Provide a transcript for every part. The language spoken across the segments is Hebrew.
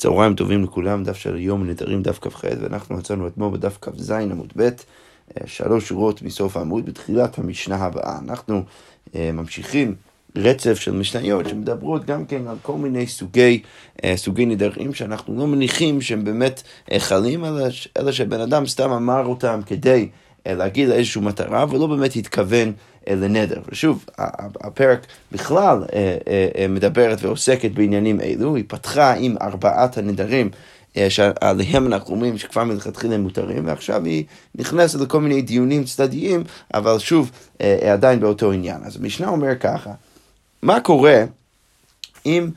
צהריים טובים לכולם, דף של יום נדרים דף כ"ח, ואנחנו מצאנו אתמול בדף כ"ז עמוד ב', אה, שלוש שורות מסוף העמוד בתחילת המשנה הבאה. אנחנו אה, ממשיכים רצף של משניות שמדברות גם כן על כל מיני סוגי, אה, סוגי נדרים שאנחנו לא מניחים שהם באמת חלים, אלא, אלא שבן אדם סתם אמר אותם כדי להגיד איזושהי מטרה ולא באמת התכוון לנדר. ושוב, הפרק בכלל אה, אה, אה, מדברת ועוסקת בעניינים אלו, היא פתחה עם ארבעת הנדרים. שעליהם אנחנו אומרים שכבר מלכתחילה הם מותרים, ועכשיו היא נכנסת לכל מיני דיונים צדדיים, אבל שוב, עדיין באותו עניין. אז המשנה אומר ככה, מה קורה אם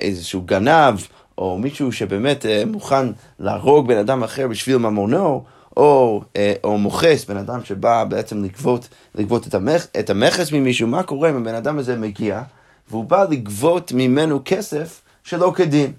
איזשהו גנב, או מישהו שבאמת מוכן להרוג בן אדם אחר בשביל ממונו, או, אה, או מוכס, בן אדם שבא בעצם לגבות, לגבות את, המכ, את המכס ממישהו, מה קורה אם הבן אדם הזה מגיע והוא בא לגבות ממנו כסף שלא כדין?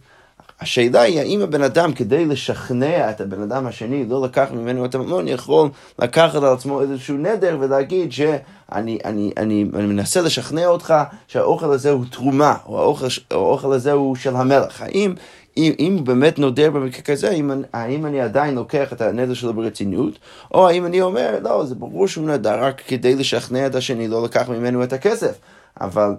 השאלה היא האם הבן אדם, כדי לשכנע את הבן אדם השני לא לקח ממנו את הממון, יכול לקחת על עצמו איזשהו נדר ולהגיד שאני אני, אני, אני מנסה לשכנע אותך שהאוכל הזה הוא תרומה, או האוכל, האוכל הזה הוא של המלך. האם אם, אם באמת נודר במקרה כזה, אם, האם אני עדיין לוקח את הנדר שלו ברצינות, או האם אני אומר, לא, זה ברור שהוא נדר רק כדי לשכנע את השני לא לקח ממנו את הכסף. אבל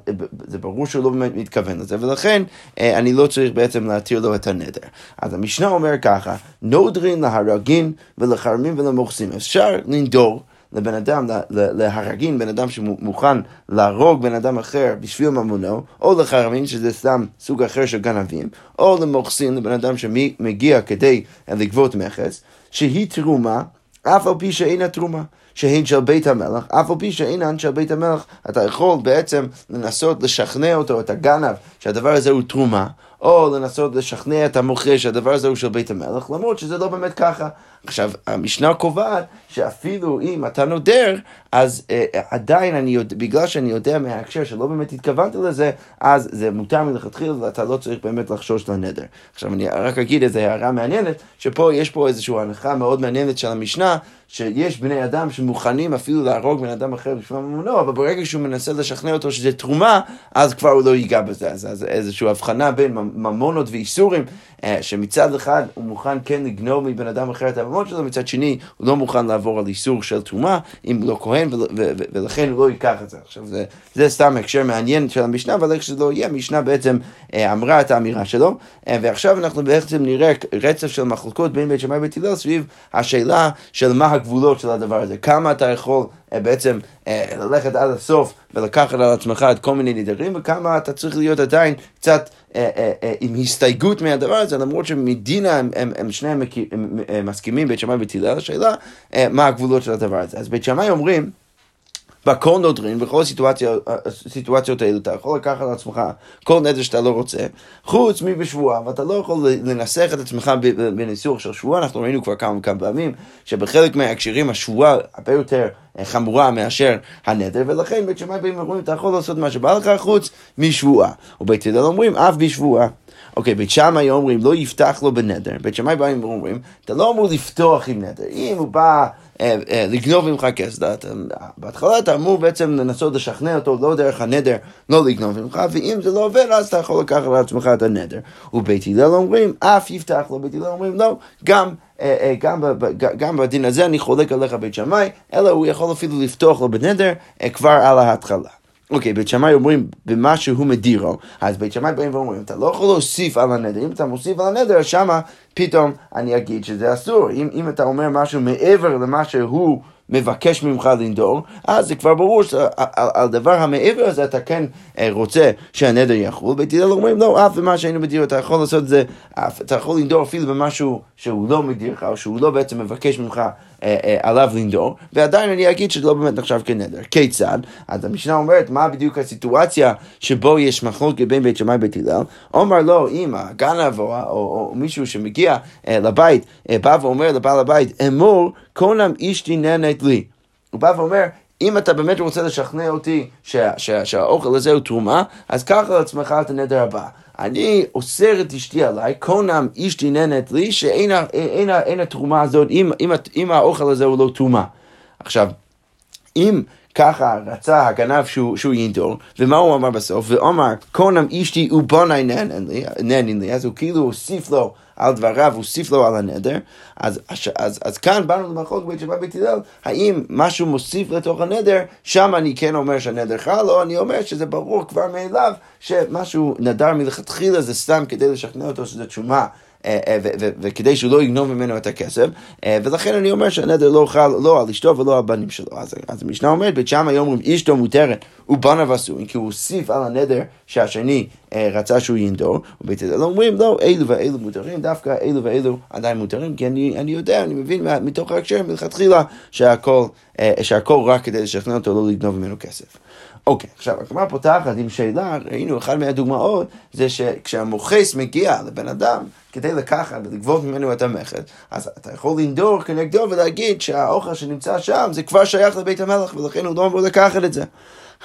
זה ברור שהוא לא באמת מתכוון לזה, ולכן אה, אני לא צריך בעצם להתיר לו את הנדר. אז המשנה אומר ככה, נודרין להרגין ולחרמים ולמוכסים. אפשר לנדור. לבן אדם, להרגין בן אדם שמוכן להרוג בן אדם אחר בשביל ממונו, או לחרמין, שזה סתם סוג אחר של גנבים, או למוכסין, לבן אדם שמגיע כדי לגבות מכס, שהיא תרומה, אף על פי שאינה תרומה. שהן של בית המלך, אף על פי שאינן של בית המלך, אתה יכול בעצם לנסות לשכנע אותו, את הגנב, שהדבר הזה הוא תרומה, או לנסות לשכנע את המוכר שהדבר הזה הוא של בית המלך, למרות שזה לא באמת ככה. עכשיו, המשנה קובעת שאפילו אם אתה נודר, אז אה, עדיין אני יודע, בגלל שאני יודע מההקשר שלא באמת התכוונתי לזה, אז זה מותר מלכתחילה ואתה לא צריך באמת לחשוש לנדר. עכשיו, אני רק אגיד איזו הערה מעניינת, שפה יש פה איזושהי הנחה מאוד מעניינת של המשנה, שיש בני אדם שמוכנים אפילו להרוג בן אדם אחר בשביל ממונו, אבל ברגע שהוא מנסה לשכנע אותו שזה תרומה, אז כבר הוא לא ייגע בזה. אז, אז איזושהי הבחנה בין ממונות ואיסורים, שמצד אחד הוא מוכן כן לגנוב מבן אדם אחר את הממון שלו, מצד שני הוא לא מוכן לעבור על איסור של תרומה, אם לא כהן, ולכן הוא לא ייקח את זה. עכשיו זה, זה סתם הקשר מעניין של המשנה, אבל איך שזה לא יהיה, המשנה בעצם אה, אמרה את האמירה שלו, אה, ועכשיו אנחנו בעצם נראה רצף של מחלוקות בין בית שמאי ובית הלל סביב השאלה של מה הגבולות של הדבר הזה, כמה אתה יכול בעצם ללכת עד הסוף ולקחת על עצמך את כל מיני נדרים, וכמה אתה צריך להיות עדיין קצת אה, אה, אה, עם הסתייגות מהדבר הזה, למרות שמדינה הם, הם, הם שניהם מסכימים, בית שמאי ובית הלל, השאלה מה הגבולות של הדבר הזה. אז בית שמאי אומרים, בכל נודרין, בכל הסיטואציות האלו, אתה יכול לקחת על עצמך כל נדר שאתה לא רוצה, חוץ מבשבועה, ואתה לא יכול לנסח את עצמך בניסוח של שבועה, אנחנו ראינו כבר כמה וכמה פעמים, שבחלק מההקשרים השבועה הרבה יותר חמורה מאשר הנדר, ולכן בית שמאי באים ואומרים, אתה יכול לעשות מה שבא לך חוץ משבועה. ובית הלל אומרים, אף בשבועה. אוקיי, בית שמאי אומרים, לא יפתח לו בנדר. בית שמאי באים ואומרים, אתה לא אמור לפתוח עם נדר. אם הוא בא... אה, אה, לגנוב ממך כסף. בהתחלה אתה אמור בעצם לנסות לשכנע אותו לא דרך הנדר, לא לגנוב ממך, ואם זה לא עובד אז אתה יכול לקחת לעצמך את הנדר. ובית הלל אומרים, אף יפתח לו, בית הלל אומרים, לא, גם אה, גם, גם בדין הזה אני חולק עליך בית שמאי, אלא הוא יכול אפילו לפתוח לו בנדר כבר על ההתחלה. אוקיי, בית שמאי אומרים במה שהוא מדירו, אז בית שמאי באים ואומרים, אתה לא יכול להוסיף על הנדר, אם אתה מוסיף על הנדר, שמה פתאום אני אגיד שזה אסור. אם, אם אתה אומר משהו מעבר למה שהוא... מבקש ממך לנדור, אז זה כבר ברור שעל דבר המעבר הזה אתה כן אה, רוצה שהנדר יחול, בית הלל אומרים לא, אף במה שהיינו מדיר, אתה יכול לעשות את זה, אתה יכול לנדור אפילו במשהו שהוא לא מדיר לך, או שהוא לא בעצם מבקש ממך עליו לנדור, ועדיין אני אגיד שזה לא באמת נחשב כנדר. כיצד? אז המשנה אומרת, מה בדיוק הסיטואציה שבו יש מחלוקת בין בית שמאי ובית הלל? אומר לו, אם הגנב או, או, או, או מישהו שמגיע אה, לבית, אה, בא ואומר לבעל הבית, אמור, קונם אשתי נהנית לי. הוא בא ואומר, אם אתה באמת רוצה לשכנע אותי שה, שה, שהאוכל הזה הוא תרומה, אז קח על עצמך את הנדר הבא. אני אוסר את אשתי עליי, קונם אשתי נהנית לי, שאין אין, אין התרומה הזאת, אם, אם, אם האוכל הזה הוא לא תרומה. עכשיו, אם ככה רצה הגנב שהוא, שהוא ינדור, ומה הוא אמר בסוף? ואומר, קונם אשתי ובוני נהנין לי, אז הוא כאילו הוסיף לו על דבריו, הוסיף לו על הנדר, אז, אז, אז, אז כאן באנו למחלוק בית שבא בית הלל, האם משהו מוסיף לתוך הנדר, שם אני כן אומר שהנדר חל, או אני אומר שזה ברור כבר מאליו, שמשהו נדר מלכתחילה זה סתם כדי לשכנע אותו שזה תשומה. אה, אה, וכדי שהוא לא יגנוב ממנו את הכסף, אה, ולכן אני אומר שהנדר לא חל לא על אשתו ולא על בנים שלו. אז, המשנה אומרת, בית שמאי אומרים אשתו מותרת ובניו אסורים, כי הוא הוסיף על הנדר שהשני רצה שהוא ינדור, ובית הלל אומרים לא, אלו ואלו מותרים, דווקא אלו ואלו עדיין מותרים, כי אני, אני יודע, אני מבין מתוך ההקשר מלכתחילה שהכל, שהכל רק כדי לשכנע אותו לא לגנוב ממנו כסף. אוקיי, עכשיו הגמרא פותחת עם שאלה, ראינו, אחת מהדוגמאות זה שכשהמוכס מגיע לבן אדם כדי לקחת ולגבות ממנו את המכס, אז אתה יכול לנדור כנגדו ולהגיד שהאוכל שנמצא שם זה כבר שייך לבית המלך ולכן הוא לא אמור לקחת את זה.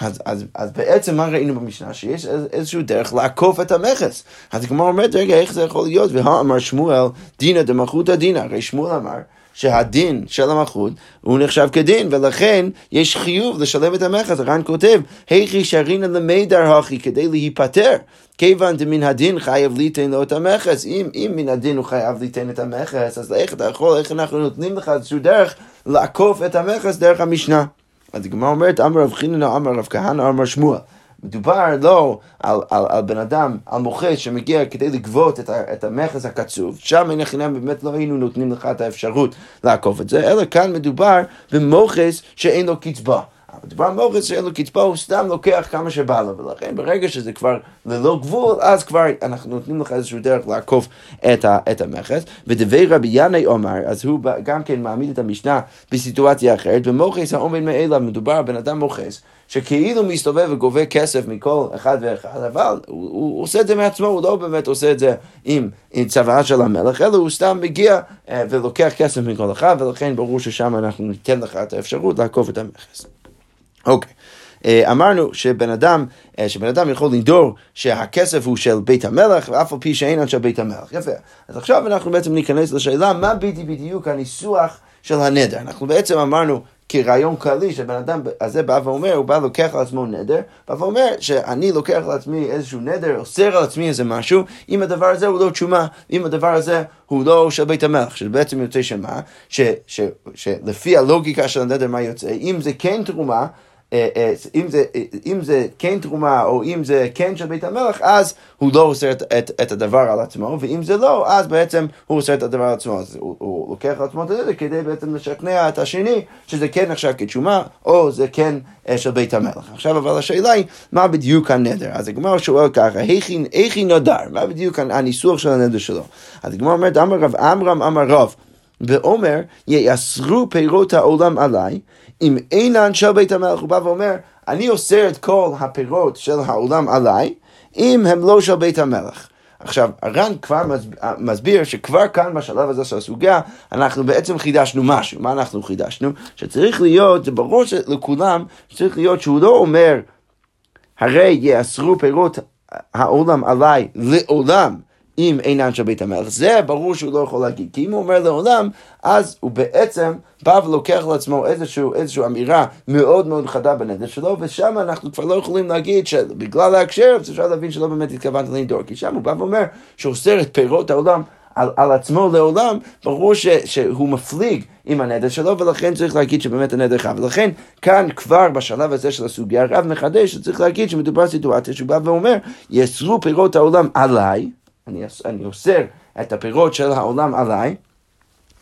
אז, אז, אז בעצם מה ראינו במשנה? שיש איזשהו דרך לעקוף את המכס. אז הגמרא אומרת, רגע, איך זה יכול להיות? והאמר שמואל, דינא דמלכותא דינא. הרי שמואל אמר שהדין של המלכות הוא נחשב כדין, ולכן יש חיוב לשלם את המכס. הר"ן כותב, היכי שרינא למידר הכי כדי להיפטר. כיוון דמן הדין חייב ליתן לו את המכס. אם, אם מן הדין הוא חייב ליתן את המכס, אז איך אתה יכול, איך אנחנו נותנים לך איזשהו דרך לעקוף את המכס דרך המשנה. אז הגמרא אומרת, אמר רב חיננה, אמר רב כהנא, אמר שמואל. מדובר לא על, על, על בן אדם, על מוכס שמגיע כדי לגבות את, ה, את המכס הקצוב, שם אין החינם באמת לא היינו נותנים לך את האפשרות לעקוף את זה, אלא כאן מדובר במוכס שאין לו קצבה. על מוכס שאין לו קצבה, הוא סתם לוקח כמה שבא לו, ולכן ברגע שזה כבר ללא גבול, אז כבר אנחנו נותנים לך איזשהו דרך לעקוף את, את המכס. ודבי רבי ינאי אומר, אז הוא גם כן מעמיד את המשנה בסיטואציה אחרת, במוכס העומד מאליו מדובר בן אדם מוכס. שכאילו מסתובב וגובה כסף מכל אחד ואחד, אבל הוא, הוא עושה את זה מעצמו, הוא לא באמת עושה את זה עם, עם צוואה של המלך, אלא הוא סתם מגיע אה, ולוקח כסף מכל אחד, ולכן ברור ששם אנחנו ניתן לך את האפשרות לעקוף את המכס. אוקיי. אה, אמרנו שבן אדם, אה, שבן אדם יכול לנדור שהכסף הוא של בית המלך, ואף על פי שאינן של בית המלך. יפה. אז עכשיו אנחנו בעצם ניכנס לשאלה מה בדיוק הניסוח של הנדר. אנחנו בעצם אמרנו כרעיון כללי שבן אדם הזה בא ואומר, הוא בא לוקח על עצמו נדר, בא ואומר שאני לוקח על עצמי איזשהו נדר, אוסר על עצמי איזה משהו, אם הדבר הזה הוא לא תשומה, אם הדבר הזה הוא לא של בית המלך, שבעצם יוצא שמה, שלפי הלוגיקה של הנדר מה יוצא, אם זה כן תרומה, אם זה, אם זה כן תרומה או אם זה כן של בית המלך, אז הוא לא עושה את, את, את הדבר על עצמו, ואם זה לא, אז בעצם הוא עושה את הדבר על עצמו. אז הוא, הוא לוקח על עצמו את זה כדי בעצם לשכנע את השני שזה כן נחשב כתשומה, או זה כן אה, של בית המלך. עכשיו אבל השאלה היא, מה בדיוק הנדר? אז הגמרא שואל ככה, היכי נדר? מה בדיוק הניסוח של הנדר שלו? אז הגמרא אומרת, אמר רב עמרם אמר רב, ואומר, יאסרו פירות העולם עליי, אם אינן של בית המלך, הוא בא ואומר, אני אוסר את כל הפירות של העולם עליי, אם הם לא של בית המלך. עכשיו, הר"ן כבר מסביר שכבר כאן בשלב הזה של הסוגיה, אנחנו בעצם חידשנו משהו. מה אנחנו חידשנו? שצריך להיות, זה ברור לכולם, שצריך להיות שהוא לא אומר, הרי יאסרו פירות העולם עליי לעולם. אם אינן של בית המלך. זה ברור שהוא לא יכול להגיד, כי אם הוא אומר לעולם, אז הוא בעצם בא ולוקח לעצמו איזושהי איזשהו אמירה מאוד מאוד חדה בנדר שלו, ושם אנחנו כבר לא יכולים להגיד שבגלל ההקשר, אפשר להבין שלא באמת התכוונת לנדור, כי שם הוא בא ואומר שהוא אוסר את פירות העולם. על, על עצמו לעולם, ברור ש, שהוא מפליג עם הנדר שלו, ולכן צריך להגיד שבאמת הנדר חייב. ולכן כאן כבר בשלב הזה של הסוגיה, הרב מחדש שצריך להגיד שמדובר בסיטואציה שהוא בא ואומר, יסרו פירות העולם עליי, אני, אני אוסר את הפירות של העולם עליי,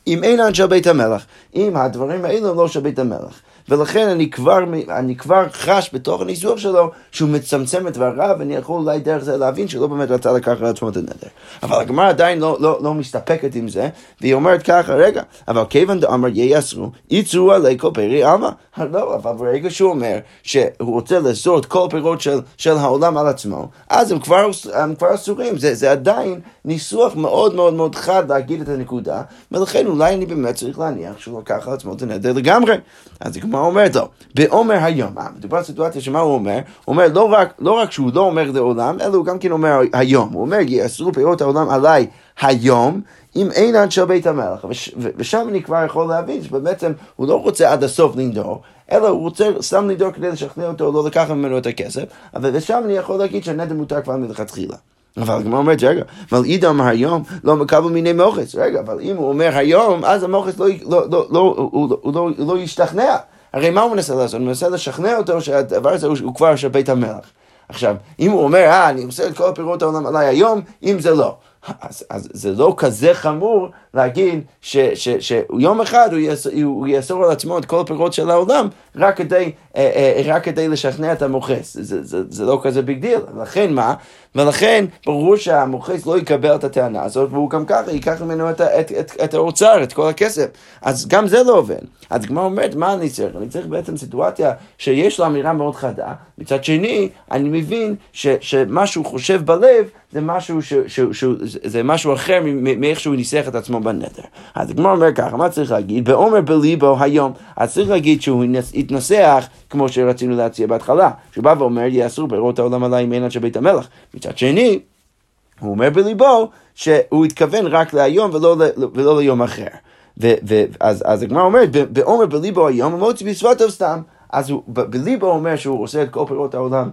אם אינן של בית המלך. אם הדברים האלו לא של בית המלך. ולכן אני כבר, אני כבר חש בתוך הניסוח שלו שהוא מצמצם את דבריו, ואני יכול אולי דרך זה להבין שלא באמת רצה לקחת לעצמו את הנדר. אבל הגמרא עדיין לא, לא, לא מסתפקת עם זה, והיא אומרת ככה, רגע, אבל כיוון דאמר ייסרו, יצרו עלי כל פרי עלמא. לא, אבל ברגע שהוא אומר שהוא רוצה לאסור את כל הפירות של, של העולם על עצמו, אז הם כבר, הם כבר אסורים. זה, זה עדיין ניסוח מאוד מאוד מאוד חד להגיד את הנקודה, ולכן אולי אני באמת צריך להניח שהוא לקח על עצמו את הנדר לגמרי. אז הגמרא הגמרא אומרת לו, בעומר היום, אה, מדובר על סיטואציה שמה הוא אומר? הוא אומר לא רק, לא רק שהוא לא אומר לעולם, אלא הוא גם כן אומר היום. הוא אומר, יאסרו פירות העולם עליי היום, אם אינן של בית המלך. וש, ושם אני כבר יכול להבין שבעצם הוא לא רוצה עד הסוף לנדור, אלא הוא רוצה סתם לנדור כדי לשכנע אותו לא לקחת ממנו את הכסף, אבל ושם אני יכול להגיד שהנדר מותר כבר מלכתחילה. אבל הגמרא אומרת, רגע, אבל אמר היום לא מקבל מיני מוחץ. רגע, אבל אם הוא אומר היום, אז המוחץ לא, לא, לא, לא, הוא, הוא, לא, הוא לא ישתכנע. הרי מה הוא מנסה לעשות? הוא מנסה לשכנע אותו שהדבר הזה הוא, כבר של בית המלך. עכשיו, אם הוא אומר, אה, אני עושה את כל פירות העולם עליי היום, אם זה לא. אז, אז זה לא כזה חמור להגיד שיום אחד הוא, יאס, הוא יאסור על עצמו את כל הפירות של העולם רק כדי, אה, אה, רק כדי לשכנע את המוכס. זה, זה, זה לא כזה big deal. לכן מה? ולכן ברור שהמוכס לא יקבל את הטענה הזאת, והוא גם ככה ייקח ממנו את, את, את, את האוצר, את כל הכסף. אז גם זה לא עובד. אז כמו אומרת, מה אני צריך? אני צריך בעצם סיטואציה שיש לו אמירה מאוד חדה. מצד שני, אני מבין ש, שמה שהוא חושב בלב זה משהו, ש, ש, ש, זה משהו אחר מאיך שהוא ניסח את עצמו בנדר. אז הגמר אומר ככה, מה צריך להגיד? בעומר בליבו היום, אז צריך להגיד שהוא התנסח כמו שרצינו להציע בהתחלה, שהוא בא ואומר, יאסרו פירות העולם עליי אין של בית המלך. מצד שני, הוא אומר בליבו שהוא התכוון רק להיום ולא, ולא ליום אחר. ואז אז הגמרא אומרת, בעומר בליבו היום, הוא מוציא בשפתיו סתם. אז הוא בליבו אומר שהוא עושה את כל פירות העולם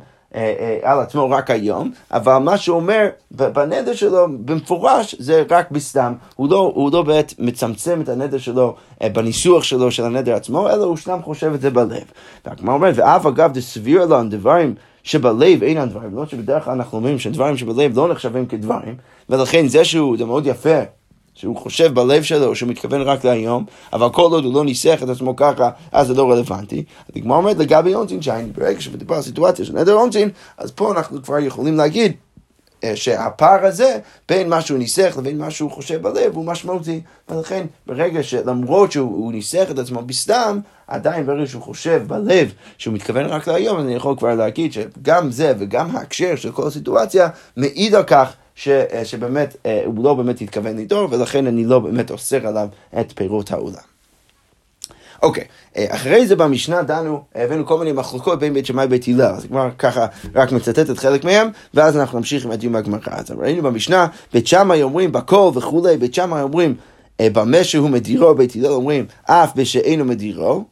על עצמו רק היום, אבל מה שהוא אומר בנדר שלו במפורש זה רק בסתם, הוא לא, הוא לא באמת מצמצם את הנדר שלו אה, בניסוח שלו של הנדר עצמו, אלא הוא סתם חושב את זה בלב. והגמרא אומרת, ואף אגב דסביר לו דברים שבלב אינם דברים, לא שבדרך כלל אנחנו אומרים שדברים שבלב לא נחשבים כדברים, ולכן זה שהוא, זה מאוד יפה. שהוא חושב בלב שלו שהוא מתכוון רק להיום, אבל כל עוד הוא לא ניסח את עצמו ככה, אז זה לא רלוונטי. הגמרא אומרת לגבי אונטין שייני, ברגע שמדובר על סיטואציה של נדר אונטין, אז פה אנחנו כבר יכולים להגיד אה, שהפער הזה בין מה שהוא ניסח לבין מה שהוא חושב בלב הוא משמעותי. ולכן ברגע שלמרות שהוא ניסח את עצמו בסתם, עדיין ברגע שהוא חושב בלב שהוא מתכוון רק להיום, אני יכול כבר להגיד שגם זה וגם ההקשר של כל הסיטואציה מעיד על כך ש, אה, שבאמת אה, הוא לא באמת התכוון לדור, ולכן אני לא באמת אוסר עליו את פירות העולם. אוקיי, okay. אה, אחרי זה במשנה דנו, הבאנו כל מיני מחלוקות בין בית שמאי ובית הלל, אז כבר ככה רק מצטט את חלק מהם, ואז אנחנו נמשיך עם הדיון בגמרא. אז ראינו במשנה, בית שמאי אומרים בקול וכולי, בית שמאי אומרים במה שהוא מדירו, בית הלל אומרים אף בשאינו מדירו.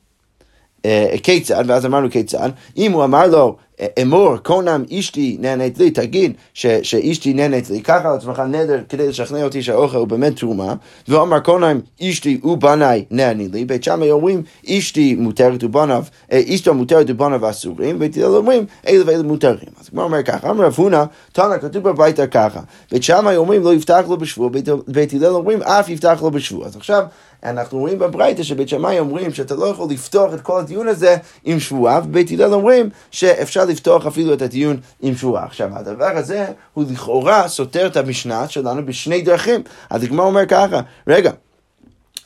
כיצד, ואז אמרנו כיצד, אם הוא אמר לו אמור, קונם אשתי נהנית לי, תגיד ש, שאשתי נהנית לי, קח על עצמך נדר כדי לשכנע אותי שהאוכל הוא באמת תרומה, ואומר קונם אשתי ובניי נהני לי, בית שמאי אומרים אשתי מותרת ובניו, אה, אשתו מותרת ובניו אסורים, בית הלל אומרים אלה ואלה מותרים. אז כמו אומר ככה, אמר רב הונא, תנא כתוב בביתה ככה, בית שמאי אומרים לא יפתח לו בשבוע, בית הלל אומרים אף יפתח לו בשבוע. אז עכשיו אנחנו רואים בברייתא שבית שמאי אומרים שאתה לא יכול לפתוח את כל הדיון הזה עם שבועה, ובית הלל אומרים שאפשר לפתוח אפילו את הדיון עם שבועה. עכשיו, הדבר הזה הוא לכאורה סותר את המשנה שלנו בשני דרכים. הגמרא אומר ככה, רגע,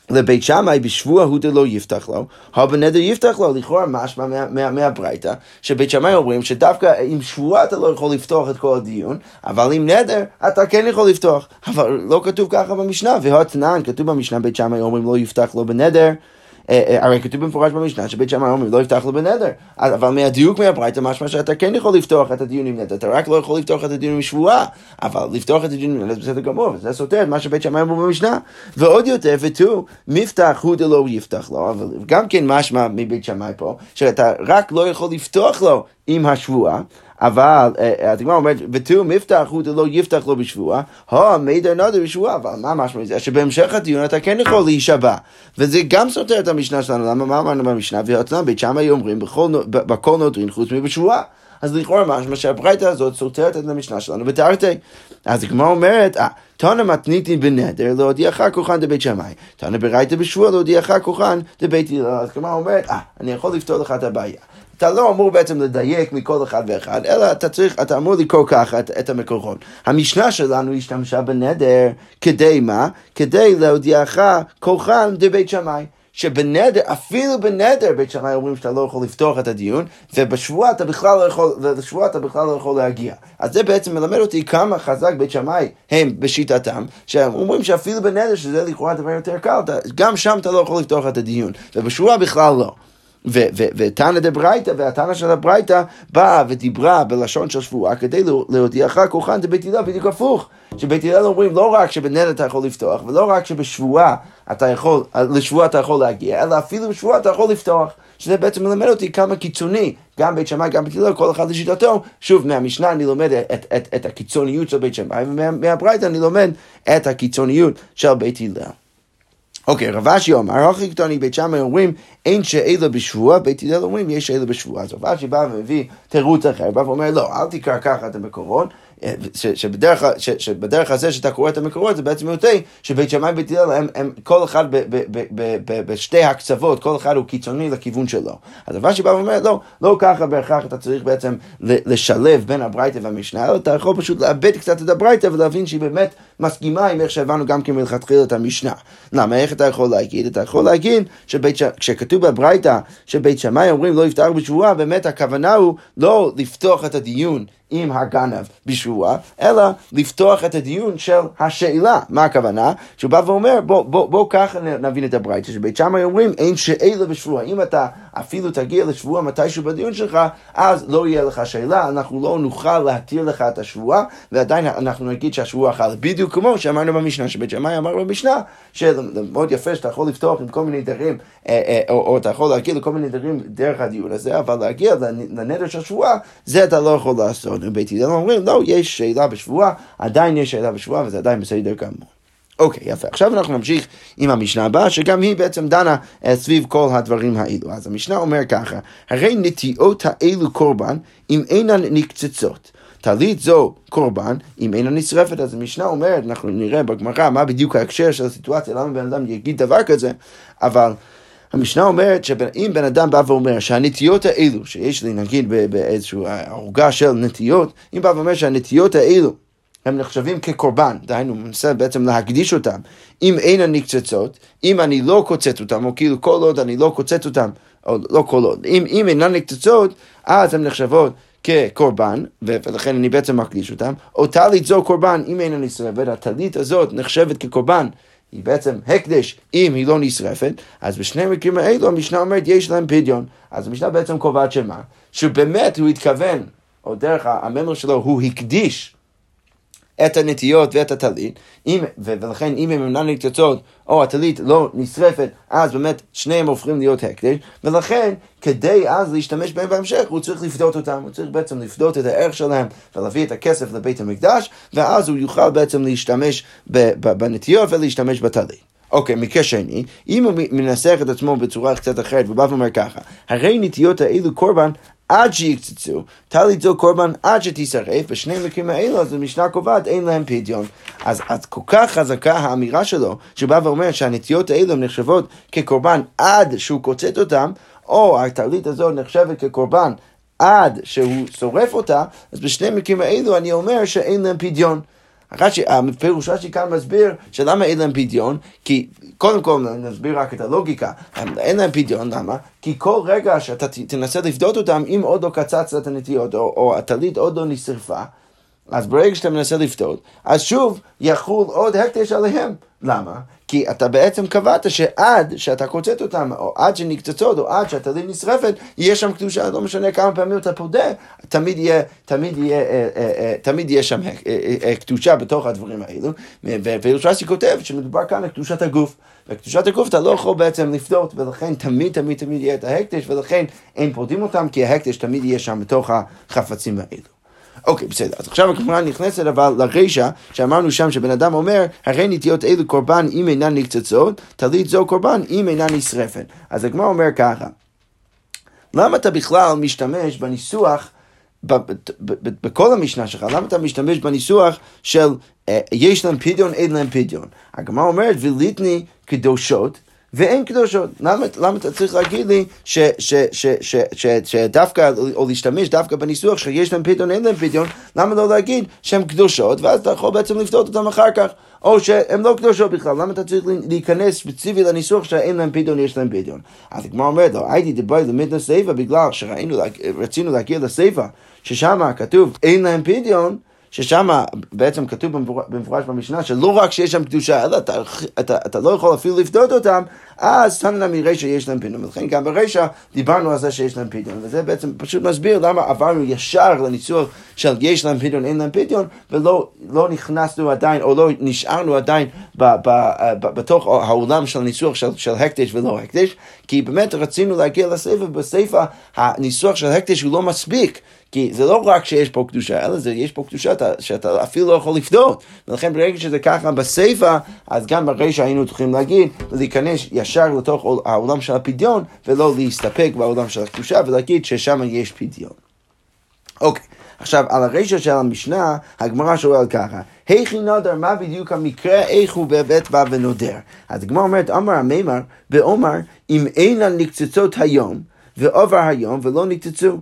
לבית שמאי בשבוע הוא דלא יפתח לו, הבנדר יפתח לו, לכאורה משמע מהברייתא, שבית שמאי אומרים שדווקא עם שבועה אתה לא יכול לפתוח את כל הדיון, אבל עם נדר אתה כן יכול לפתוח. אבל לא כתוב ככה במשנה, והתנן, כתוב במשנה בית שמאי אומרים לא יפתח לו בנדר. אה, אה, הרי כתוב במפורש במשנה שבית שמאי אומרים לא יפתח לו בנדר. אבל מהדיוק מהברייתא משמע שאתה כן יכול לפתוח את הדיון עם נדר, אתה רק לא יכול לפתוח את הדיון עם שבועה, אבל לפתוח את הדיון עם נדר בסדר גמור, וזה סותר את מה שבית שמאי אמרו במשנה. ועוד יותר, ותו, מפתח הוא דלא יפתח לו, אבל גם כן משמע מבית שמאי פה, שאתה רק לא יכול לפתוח לו עם השבועה. אבל הגמרא אומרת, ותראו מפתח הוא לא יפתח לו בשבועה, הו מידר נדר בשבועה, אבל מה משמע זה? שבהמשך הדיון אתה כן יכול להישבע. וזה גם סותר את המשנה שלנו, למה מה אמרנו במשנה? ואצלם בית שמאי אומרים, בכל נודרין חוץ מבשבועה. אז לכאורה משמע שהברייתא הזאת סותרת את המשנה שלנו בתרתי. אז הגמרא אומרת, אה, תנא מתניתי בנדר להודיעך כוחן דבית שמאי. תנא ברייתא בשבוע להודיעך כוחן דבית הלל. אז הגמרא אומרת, אה, אני יכול לפתור לך את הבעיה. אתה לא אמור בעצם לדייק מכל אחד ואחד, אלא אתה צריך, אתה אמור לקרוא ככה את, את המקורות. המשנה שלנו השתמשה בנדר כדי מה? כדי להודיעך כוחן דבית שמאי. שבנדר, אפילו בנדר בית שמאי אומרים שאתה לא יכול לפתוח את הדיון, ובשבוע אתה בכלל לא יכול, ובשבוע אתה בכלל לא יכול להגיע. אז זה בעצם מלמד אותי כמה חזק בית שמאי הם בשיטתם, שהם אומרים שאפילו בנדר, שזה לכאורה דבר יותר קל, גם שם אתה לא יכול לפתוח את הדיון, ובשבוע בכלל לא. ותנא דברייתא, והתנא של הברייתא באה ודיברה בלשון של שבועה כדי להודיעך כוחן דבית הלל בדיוק הפוך. שבית הלל אומרים לא רק שבנדר אתה יכול לפתוח, ולא רק שבשבועה אתה יכול, לשבועה אתה יכול להגיע, אלא אפילו בשבועה אתה יכול לפתוח. שזה בעצם מלמד אותי כמה קיצוני, גם בית שמאי, גם בית הלל, כל אחד לשיטתו. שוב, מהמשנה אני לומד את, את, את הקיצוניות של בית שמאי, ומהברייתא אני לומד את הקיצוניות של בית הלל. אוקיי, רב אשי אומר, הכי קטני בית שמאי אומרים, אין שאלה בשבוע, בית הלל אומרים, יש שאלה בשבוע. אז רב אשי בא ומביא תירוץ אחר, בא ואומר, לא, אל תקרא ככה את המקורות, ש, שבדרך הזה שאתה קורא את המקורות זה בעצם יוצא שבית שמאי ובית הלל הם, הם כל אחד ב, ב, ב, ב, ב, בשתי הקצוות, כל אחד הוא קיצוני לכיוון שלו. אז דבר שבא ואומר, לא, לא ככה בהכרח אתה צריך בעצם לשלב בין הברייתא והמשנה, אלא אתה יכול פשוט לאבד קצת את הברייתא ולהבין שהיא באמת מסכימה עם איך שהבנו גם כן מלכתחילה את המשנה. למה, איך אתה יכול להגיד? אתה יכול להגיד שכשכתוב בברייתא שבית שמאי אומרים לא יפתח בשבועה, באמת הכוונה הוא לא לפתוח את הדיון עם הגנב בשבועה, אלא לפתוח את הדיון של השאלה. מה הכוונה? שהוא בא ואומר, בוא, בוא, בוא ככה נבין את הברייתא, שבית שמאי אומרים, אין שאלה בשבועה. אם אתה אפילו תגיע לשבועה מתישהו בדיון שלך, אז לא יהיה לך שאלה, אנחנו לא נוכל להתיר לך את השבועה, ועדיין אנחנו נגיד שהשבועה חלה. בדיוק כמו שאמרנו במשנה, שבית שמאי אמר במשנה, שמאוד יפה שאתה יכול לפתוח עם כל מיני דברים, אה, אה, או, או אתה יכול להגיע לכל מיני דברים דרך הדיון הזה, אבל להגיע לנדר של שבועה, זה אתה לא יכול לעשות. בית הלל אומרים, לא, יש שאלה בשבועה, עדיין יש שאלה בשבועה, וזה עדיין בסדר גמור. אוקיי, יפה. עכשיו אנחנו נמשיך עם המשנה הבאה, שגם היא בעצם דנה uh, סביב כל הדברים האלו. אז המשנה אומר ככה, הרי נטיעות האלו קורבן אם אינן נקצצות. טלית זו קורבן, אם אינה נשרפת, אז המשנה אומרת, אנחנו נראה בגמרא מה בדיוק ההקשר של הסיטואציה, למה בן אדם יגיד דבר כזה, אבל המשנה אומרת שאם בן אדם בא ואומר שהנטיות האלו, שיש לי נגיד באיזושהי ערוגה של נטיות, אם בא ואומר שהנטיות האלו הם נחשבים כקורבן, דהיינו, מנסה בעצם להקדיש אותם. אם אין הנקצצות, אם אני לא קוצץ אותם, או כאילו כל עוד אני לא קוצץ אותם, או לא כל עוד, אם, אם אינן נקצצות, אז הן נחשבות כקורבן, ולכן אני בעצם מקדיש אותם, או טלית זו קורבן, אם אין נשרפת, הטלית הזאת נחשבת כקורבן. היא בעצם הקדש אם היא לא נשרפת, אז בשני המקרים האלו המשנה אומרת יש להם פדיון. אז המשנה בעצם קובעת שמה? שבאמת הוא התכוון, או דרך הממר שלו, הוא הקדיש את הנטיות ואת הטלית, אם, ולכן אם הם אינן נקצצות או הטלית לא נשרפת, אז באמת שניהם הופכים להיות הקדש, ולכן כדי אז להשתמש בהם בהמשך, הוא צריך לפדות אותם, הוא צריך בעצם לפדות את הערך שלהם ולהביא את הכסף לבית המקדש, ואז הוא יוכל בעצם להשתמש בנטיות ולהשתמש בטלית. אוקיי, okay, מקרה שני, אם הוא מנסח את עצמו בצורה קצת אחרת, הוא בא ואומר ככה, הרי נטיות האלו קורבן עד שיקצצו, טלית זו קורבן עד שתישרף, בשני המקרים האלו אז המשנה קובעת אין להם פדיון. אז, אז כל כך חזקה האמירה שלו, שבא ואומר שהנטיות האלו נחשבות כקורבן עד שהוא קוצץ אותם, או הטלית הזו נחשבת כקורבן עד שהוא שורף אותה, אז בשני המקרים האלו אני אומר שאין להם פדיון. רש"י, הפירוש רש"י כאן מסביר שלמה אין להם פדיון, כי קודם כל נסביר רק את הלוגיקה, אין להם פדיון, למה? כי כל רגע שאתה תנסה לפדות אותם, אם עוד לא קצצת את הנטיות, או, או הטלית עוד לא נשרפה, אז ברגע שאתה מנסה לפתות, אז שוב יחול עוד הקדש עליהם. למה? כי אתה בעצם קבעת שעד שאתה קוצץ אותם, או עד שנקצצות, או עד שהטלית נשרפת, יהיה שם קדושה, לא משנה כמה פעמים אתה פודה, תמיד יהיה, תמיד יהיה, אה, אה, אה, תמיד יהיה שם קדושה בתוך הדברים האלו. ופילוסופי כותב שמדובר כאן על קדושת הגוף. וקדושת הגוף אתה לא יכול בעצם לפדות, ולכן תמיד תמיד תמיד יהיה את ההקדש, ולכן אין פודים אותם, כי ההקדש תמיד יהיה שם בתוך החפצים האלו. אוקיי, בסדר. אז עכשיו הגמרא נכנסת אבל לרישא, שאמרנו שם שבן אדם אומר, הרי נטיות אלו קורבן אם אינן נקצצות, טלית זו קורבן אם אינן נשרפת. אז הגמרא אומר ככה, למה אתה בכלל משתמש בניסוח בכל המשנה שלך, למה אתה משתמש בניסוח של אה, יש להם פדיון, אין להם פדיון? הגמרא אומרת, וליטני קדושות, ואין קדושות. למה, למה אתה צריך להגיד לי ש, ש, ש, ש, ש, שדווקא, או להשתמש דווקא בניסוח שיש להם פדיון, אין להם פדיון, למה לא להגיד שהן קדושות, ואז אתה יכול בעצם לפתות אותן אחר כך, או שהן לא קדושות בכלל, למה אתה צריך להיכנס ספציפי לניסוח שאין להם פדיון, יש להם פדיון. אז הגמרא אומרת לו, הייתי דיבר למדנה סיפא בגלל שרצינו להגיע לסיפא, ששם כתוב אין להם פדיון, ששם בעצם כתוב במפורש במשנה שלא רק שיש שם קדושה, אלא אתה, אתה, אתה לא יכול אפילו לפדות אותם, אז תנא מרישא יש להם פדיון, ולכן גם ברישא דיברנו על זה שיש להם פדיון, וזה בעצם פשוט מסביר למה עברנו ישר לניסוח של יש להם פדיון, אין להם פדיון, ולא לא נכנסנו עדיין, או לא נשארנו עדיין ב, ב, ב, בתוך העולם של הניסוח של, של הקדש ולא הקדש, כי באמת רצינו להגיע לספר, ובספר הניסוח של הקדש הוא לא מספיק. כי זה לא רק שיש פה קדושה, אלא זה, יש פה קדושה שאתה אפילו לא יכול לפדות. ולכן ברגע שזה ככה בסיפא, אז גם ברישא היינו צריכים להגיד, להיכנס ישר לתוך העולם של הפדיון, ולא להסתפק בעולם של הקדושה, ולהגיד ששם יש פדיון. אוקיי. עכשיו, על הרישא של המשנה, הגמרא שואל ככה, היכי נודר, מה בדיוק המקרה, איך הוא באמת בא ונודר? אז הגמרא אומרת, אמר המימר, ואומר, אם אינן נקצצות היום, ועובר היום, ולא נקצצו.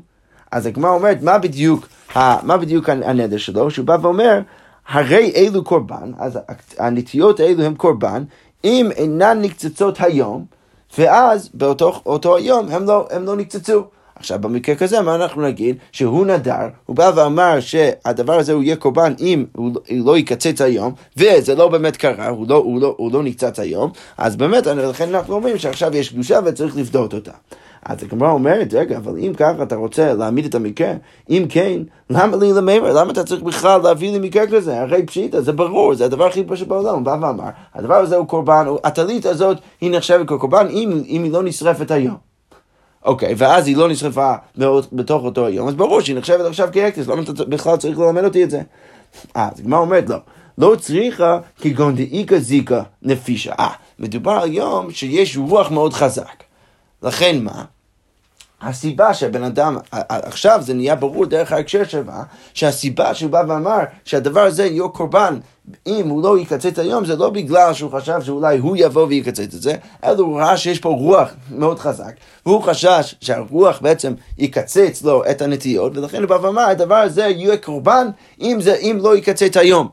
אז הגמרא אומרת, מה בדיוק, מה בדיוק הנדר שלו? שהוא בא ואומר, הרי אלו קורבן, אז הנטיות האלו הם קורבן, אם אינן נקצצות היום, ואז באותו היום הם לא, הם לא נקצצו. עכשיו במקרה כזה מה אנחנו נגיד? שהוא נדר, הוא בא ואמר שהדבר הזה הוא יהיה קורבן אם הוא לא יקצץ היום, וזה לא באמת קרה, הוא לא, הוא לא, הוא לא נקצץ היום, אז באמת לכן אנחנו אומרים שעכשיו יש קדושה וצריך לבדות אותה. אז הגמרא אומרת, רגע, אבל אם ככה אתה רוצה להעמיד את המקרה, אם כן, למה לי למימר? למה אתה צריך בכלל להביא לי מקרה כזה? הרי פשיטה, זה ברור, זה הדבר הכי פשוט בעולם. הוא בא ואמר, הדבר הזה הוא קורבן, הטלית הזאת היא נחשבת כקורבן אם, אם היא לא נשרפת היום. אוקיי, ואז היא לא נשרפה בתוך אותו היום, אז ברור שהיא נחשבת עכשיו כאקטס, למה אתה בכלל צריך ללמד אותי את זה? אז הגמרא אומרת, לא. לא צריכה כגון דאיכא זיקה נפישה. אה, מדובר על יום שיש רוח מאוד חזק. לכן מה? הסיבה שהבן אדם, עכשיו זה נהיה ברור דרך ההקשר שלה, שהסיבה שהוא בא ואמר שהדבר הזה יהיה קורבן אם הוא לא יקצץ היום, זה לא בגלל שהוא חשב שאולי הוא יבוא ויקצץ את זה, אלא הוא ראה שיש פה רוח מאוד חזק, והוא חשש שהרוח בעצם יקצץ לו את הנטיות, ולכן הוא בא ואמר, הדבר הזה יהיה קורבן אם, זה, אם לא יקצץ היום.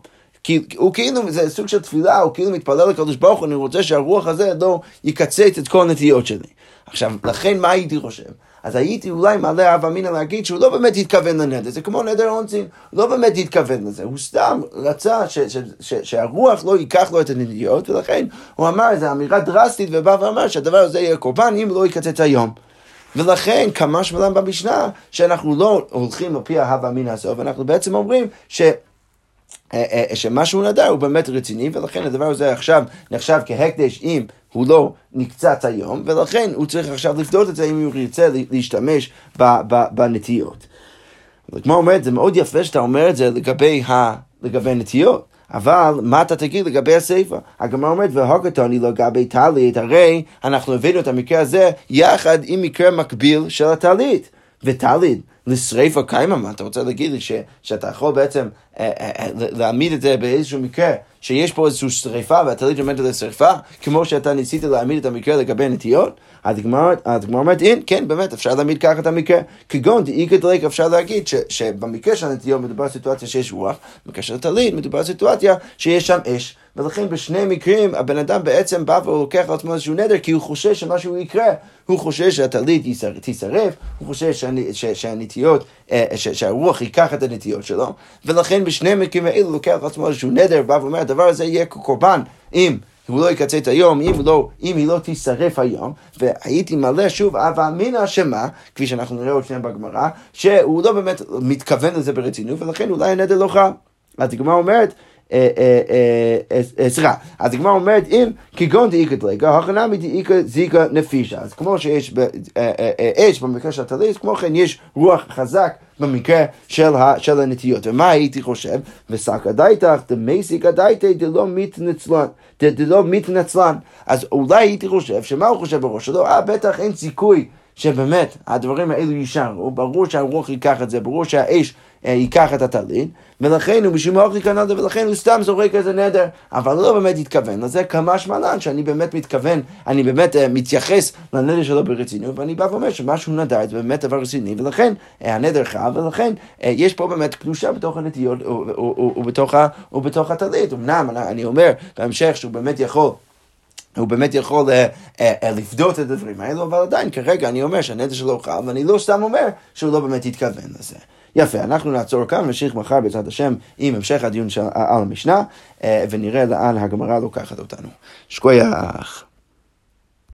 כי הוא כאילו, זה סוג של תפילה, הוא כאילו מתפלל לקדוש ברוך הוא, אני רוצה שהרוח הזה לא יקצץ את כל הנטיות שלי. עכשיו, לכן מה הייתי חושב? אז הייתי אולי מעלה אב אמינא להגיד שהוא לא באמת התכוון לנדר, זה כמו נדר אונצין, לא באמת התכוון לזה, הוא סתם רצה ש, ש, ש, שהרוח לא ייקח לו את הנטיות, ולכן הוא אמר איזו אמירה דרסטית, ובא ואמר שהדבר הזה יהיה קורבן אם לא יקצץ היום. ולכן כמה שמלם במשנה שאנחנו לא הולכים לפי ההווה מן הסוף, אנחנו בעצם אומרים ש... אה, אה, שמה שהוא נדר הוא באמת רציני, ולכן הדבר הזה עכשיו נחשב כהקדש אם הוא לא נקצץ היום, ולכן הוא צריך עכשיו לפדות את זה אם הוא ירצה להשתמש בנטיות. כמו אומרת, זה מאוד יפה שאתה אומר את זה לגבי, ה, לגבי נטיות. אבל מה אתה תגיד לגבי הסיפא? הגמרא אומרת, והוקתוני לגבי טלית, הרי אנחנו הבאנו את המקרה הזה יחד עם מקרה מקביל של הטלית. וטלית, לשריפה קיימה, מה אתה רוצה להגיד לי ש, שאתה יכול בעצם להעמיד את זה באיזשהו מקרה, שיש פה איזושהי שריפה והטלית עומדת לשריפה, כמו שאתה ניסית להעמיד את המקרה לגבי נטיות? הגמרא אומרת, אין, כן, באמת, אפשר להעמיד ככה את המקרה. כגון דאיקא דלק אפשר להגיד ש, שבמקרה של הנטיות מדובר על סיטואציה שיש רוח, במקרה של הטלית מדובר על סיטואציה שיש שם אש. ולכן בשני מקרים הבן אדם בעצם בא והוא לוקח לעצמו איזשהו נדר כי הוא חושש שמשהו יקרה, הוא חושש שהטלית תישרף, הוא חושש שהנטיות, אה, שהרוח ייקח את הנטיות שלו, ולכן בשני מקרים האלו לוקח לעצמו איזשהו נדר, בא ואומר הדבר הזה יהיה קורבן אם הוא לא יקצץ היום, אם, לא, אם היא לא תישרף היום, והייתי מלא שוב אב אמינא שמה, כפי שאנחנו נראה עוד שניה בגמרא, שהוא לא באמת מתכוון לזה ברצינות, ולכן אולי הנדר לא חל. אז הגמרא אומרת, אה, אה, אה, סליחה, אז הגמרא אומרת אם כגון דאיכא דלגה, הכנמי דאיכא זיקה נפישה. אז כמו שיש אש במקרה של הטליס, כמו כן יש רוח חזק במקרה של, הנטיות. ומה הייתי חושב? וסקא דייתך דמייסיקא דייתי דלא מתנצלן. דלא מתנצלן. אז אולי הייתי חושב, שמה הוא חושב בראש שלו? אה, בטח אין סיכוי. שבאמת הדברים האלו יישארו, ברור שהרוח ייקח את זה, ברור שהאש אה, ייקח את הטלית, ולכן הוא משום אוכלי כנדר, ולכן הוא סתם זורק איזה נדר, אבל לא באמת התכוון לזה כמה שמלן, שאני באמת מתכוון, אני באמת uh, מתייחס לנדר שלו ברצינות, ואני בא ואומר שמשהו נדר זה באמת דבר רציני, ולכן uh, הנדר חל, ולכן יש פה באמת קדושה בתוך הנטיות ובתוך הטלית. אמנם אני אומר בהמשך שהוא באמת יכול הוא באמת יכול uh, uh, uh, לפדות את הדברים האלו, אבל עדיין כרגע אני אומר שהנטל שלו חל, ואני לא סתם אומר שהוא לא באמת התכוון לזה. יפה, אנחנו נעצור כאן ונמשיך מחר בעזרת השם עם המשך הדיון של, על המשנה, ונראה לאן הגמרא לוקחת אותנו. שקוייך.